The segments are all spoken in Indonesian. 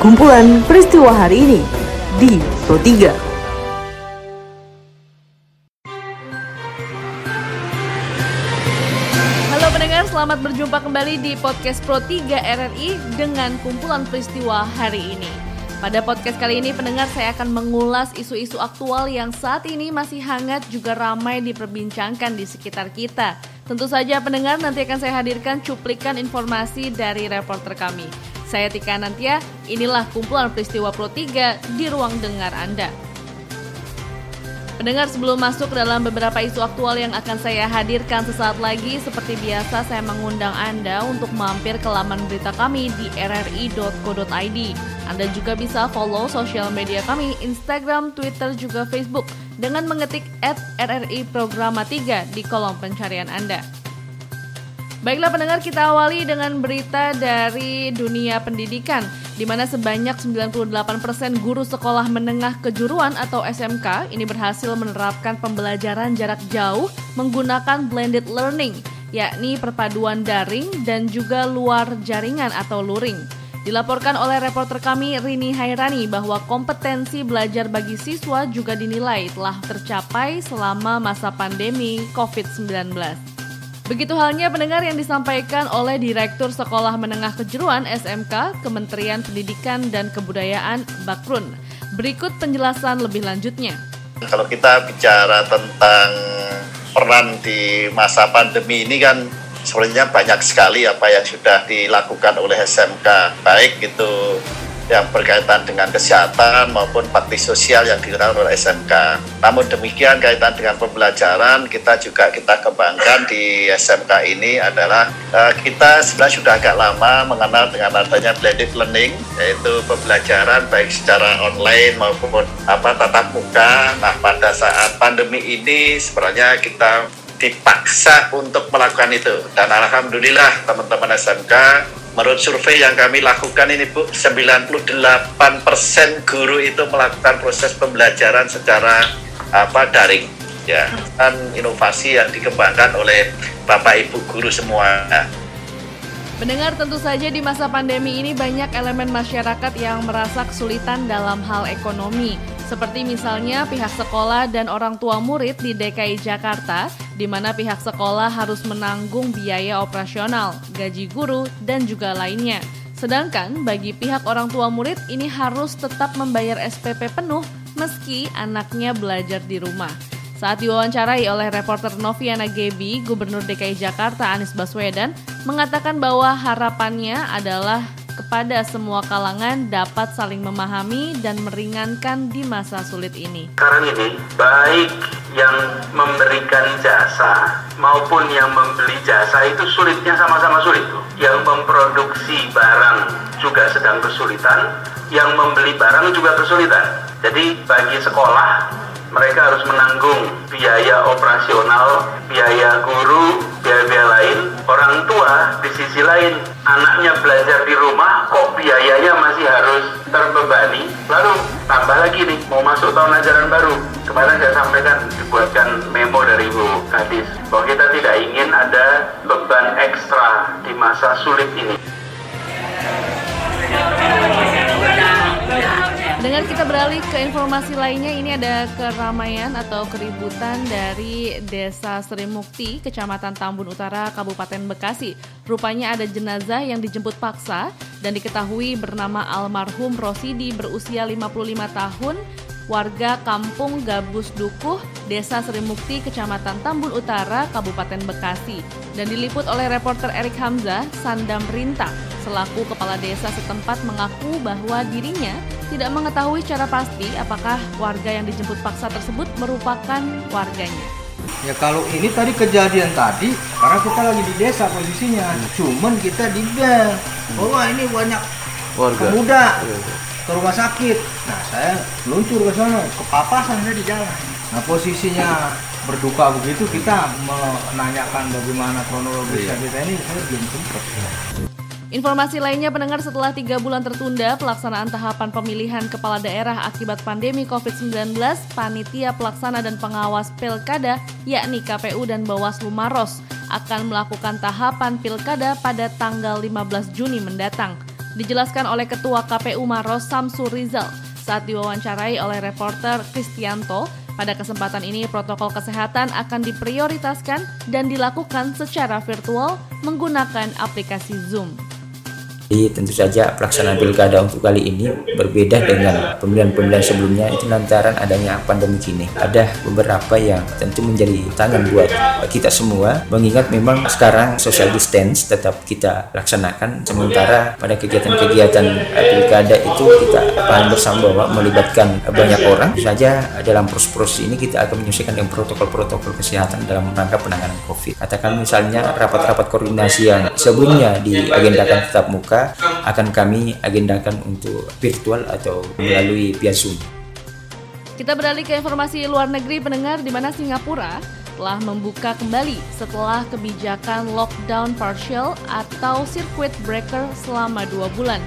kumpulan peristiwa hari ini di Pro 3. Halo pendengar, selamat berjumpa kembali di podcast Pro 3 RRI dengan kumpulan peristiwa hari ini. Pada podcast kali ini pendengar saya akan mengulas isu-isu aktual yang saat ini masih hangat juga ramai diperbincangkan di sekitar kita. Tentu saja pendengar nanti akan saya hadirkan cuplikan informasi dari reporter kami. Saya Tika Nantia, inilah kumpulan peristiwa Pro 3 di ruang dengar Anda. Pendengar sebelum masuk dalam beberapa isu aktual yang akan saya hadirkan sesaat lagi, seperti biasa saya mengundang Anda untuk mampir ke laman berita kami di rri.co.id. Anda juga bisa follow sosial media kami, Instagram, Twitter, juga Facebook dengan mengetik at RRI Programa 3 di kolom pencarian Anda. Baiklah pendengar kita awali dengan berita dari dunia pendidikan di mana sebanyak 98% guru sekolah menengah kejuruan atau SMK ini berhasil menerapkan pembelajaran jarak jauh menggunakan blended learning yakni perpaduan daring dan juga luar jaringan atau luring. Dilaporkan oleh reporter kami Rini Hairani bahwa kompetensi belajar bagi siswa juga dinilai telah tercapai selama masa pandemi COVID-19. Begitu halnya pendengar yang disampaikan oleh Direktur Sekolah Menengah Kejuruan SMK Kementerian Pendidikan dan Kebudayaan Bakrun. Berikut penjelasan lebih lanjutnya. Kalau kita bicara tentang peran di masa pandemi ini kan sebenarnya banyak sekali apa yang sudah dilakukan oleh SMK, baik itu yang berkaitan dengan kesehatan maupun bakti sosial yang dilakukan oleh SMK. Namun demikian kaitan dengan pembelajaran kita juga kita kembangkan di SMK ini adalah uh, kita sebenarnya sudah agak lama mengenal dengan adanya blended learning yaitu pembelajaran baik secara online maupun apa tatap muka. Nah pada saat pandemi ini sebenarnya kita dipaksa untuk melakukan itu dan alhamdulillah teman-teman SMK Menurut survei yang kami lakukan ini Bu, 98% guru itu melakukan proses pembelajaran secara apa daring ya. Dan inovasi yang dikembangkan oleh Bapak Ibu guru semua. Mendengar tentu saja di masa pandemi ini banyak elemen masyarakat yang merasa kesulitan dalam hal ekonomi. Seperti misalnya pihak sekolah dan orang tua murid di DKI Jakarta, di mana pihak sekolah harus menanggung biaya operasional, gaji guru, dan juga lainnya. Sedangkan bagi pihak orang tua murid ini harus tetap membayar SPP penuh meski anaknya belajar di rumah. Saat diwawancarai oleh reporter Noviana Gebi, Gubernur DKI Jakarta Anies Baswedan mengatakan bahwa harapannya adalah kepada semua kalangan dapat saling memahami dan meringankan di masa sulit ini. Sekarang ini, baik yang memberikan jasa maupun yang membeli jasa itu sulitnya sama-sama sulit. Yang memproduksi barang juga sedang kesulitan, yang membeli barang juga kesulitan. Jadi bagi sekolah mereka harus menanggung biaya operasional, biaya guru, biaya-biaya lain. Orang tua di sisi lain, anaknya belajar di rumah, kok biayanya masih harus terbebani. Lalu tambah lagi nih, mau masuk tahun ajaran baru. Kemarin saya sampaikan, dibuatkan memo dari Bu Kadis, bahwa kita tidak ingin ada beban ekstra di masa sulit ini. Dengan kita beralih ke informasi lainnya, ini ada keramaian atau keributan dari Desa Sri Mukti, Kecamatan Tambun Utara, Kabupaten Bekasi. Rupanya ada jenazah yang dijemput paksa dan diketahui bernama almarhum Rosidi berusia 55 tahun, warga Kampung Gabus Dukuh, Desa Sri Mukti, Kecamatan Tambun Utara, Kabupaten Bekasi. Dan diliput oleh reporter Erik Hamzah, Sandam Rintang, selaku kepala desa setempat mengaku bahwa dirinya tidak mengetahui secara pasti apakah warga yang dijemput paksa tersebut merupakan warganya. Ya kalau ini tadi kejadian tadi, karena kita lagi di desa posisinya, cuman kita di bel. Oh ini banyak warga pemuda ke rumah sakit. Nah saya meluncur ke sana, kepapasan saya di jalan. Nah posisinya berduka begitu kita menanyakan bagaimana kronologisnya kita ini saya belum sempat. Informasi lainnya pendengar setelah tiga bulan tertunda pelaksanaan tahapan pemilihan kepala daerah akibat pandemi COVID-19, panitia pelaksana dan pengawas pilkada yakni KPU dan Bawaslu Maros akan melakukan tahapan pilkada pada tanggal 15 Juni mendatang. Dijelaskan oleh Ketua KPU Maros Samsul Rizal saat diwawancarai oleh reporter Kristianto, pada kesempatan ini protokol kesehatan akan diprioritaskan dan dilakukan secara virtual menggunakan aplikasi Zoom. Jadi tentu saja pelaksanaan pilkada untuk kali ini berbeda dengan pemilihan-pemilihan sebelumnya itu lantaran adanya pandemi ini. Ada beberapa yang tentu menjadi tangan buat kita semua mengingat memang sekarang social distance tetap kita laksanakan sementara pada kegiatan-kegiatan pilkada itu kita paham bersama bahwa melibatkan banyak orang saja dalam proses-proses ini kita akan menyesuaikan dengan protokol-protokol kesehatan dalam rangka penanganan COVID. Katakan misalnya rapat-rapat koordinasi yang sebelumnya diagendakan tetap muka akan kami agendakan untuk virtual atau melalui via Zoom. Kita beralih ke informasi luar negeri pendengar di mana Singapura telah membuka kembali setelah kebijakan lockdown partial atau circuit breaker selama dua bulan.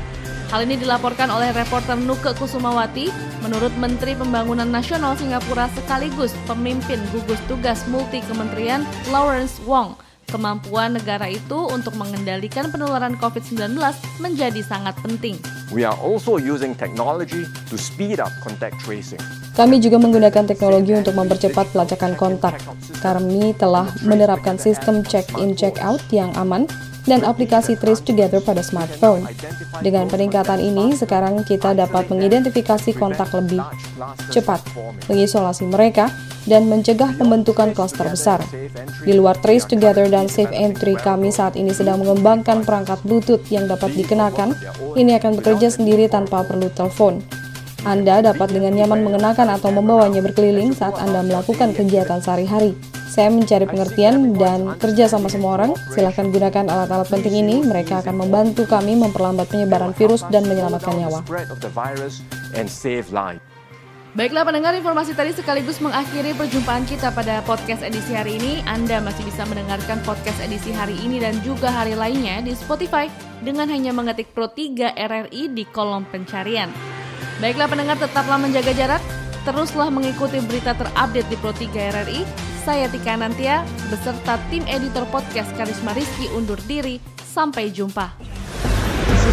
Hal ini dilaporkan oleh reporter Nuke Kusumawati. Menurut Menteri Pembangunan Nasional Singapura sekaligus pemimpin gugus tugas multi kementerian Lawrence Wong, Kemampuan negara itu untuk mengendalikan penularan COVID-19 menjadi sangat penting. We are also using technology to speed up contact tracing. Kami juga menggunakan teknologi untuk mempercepat pelacakan kontak. Kami telah menerapkan sistem check-in check-out yang aman dan aplikasi Trace Together pada smartphone. Dengan peningkatan ini, sekarang kita dapat mengidentifikasi kontak lebih cepat, mengisolasi mereka, dan mencegah pembentukan klaster besar. Di luar Trace Together dan Safe Entry, kami saat ini sedang mengembangkan perangkat Bluetooth yang dapat dikenakan. Ini akan bekerja sendiri tanpa perlu telepon. Anda dapat dengan nyaman mengenakan atau membawanya berkeliling saat Anda melakukan kegiatan sehari-hari. Saya mencari pengertian dan kerja sama semua orang. Silahkan gunakan alat-alat penting ini. Mereka akan membantu kami memperlambat penyebaran virus dan menyelamatkan nyawa. Baiklah pendengar informasi tadi sekaligus mengakhiri perjumpaan kita pada podcast edisi hari ini. Anda masih bisa mendengarkan podcast edisi hari ini dan juga hari lainnya di Spotify dengan hanya mengetik Pro 3 RRI di kolom pencarian. Baiklah pendengar tetaplah menjaga jarak, teruslah mengikuti berita terupdate di Pro 3 RRI. Saya Tika Nantia beserta tim editor podcast Karisma Rizky undur diri. Sampai jumpa.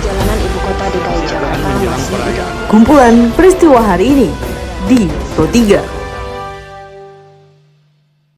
Jalanan ibu kota DKI Jakarta masih Kumpulan peristiwa hari ini di Pro 3.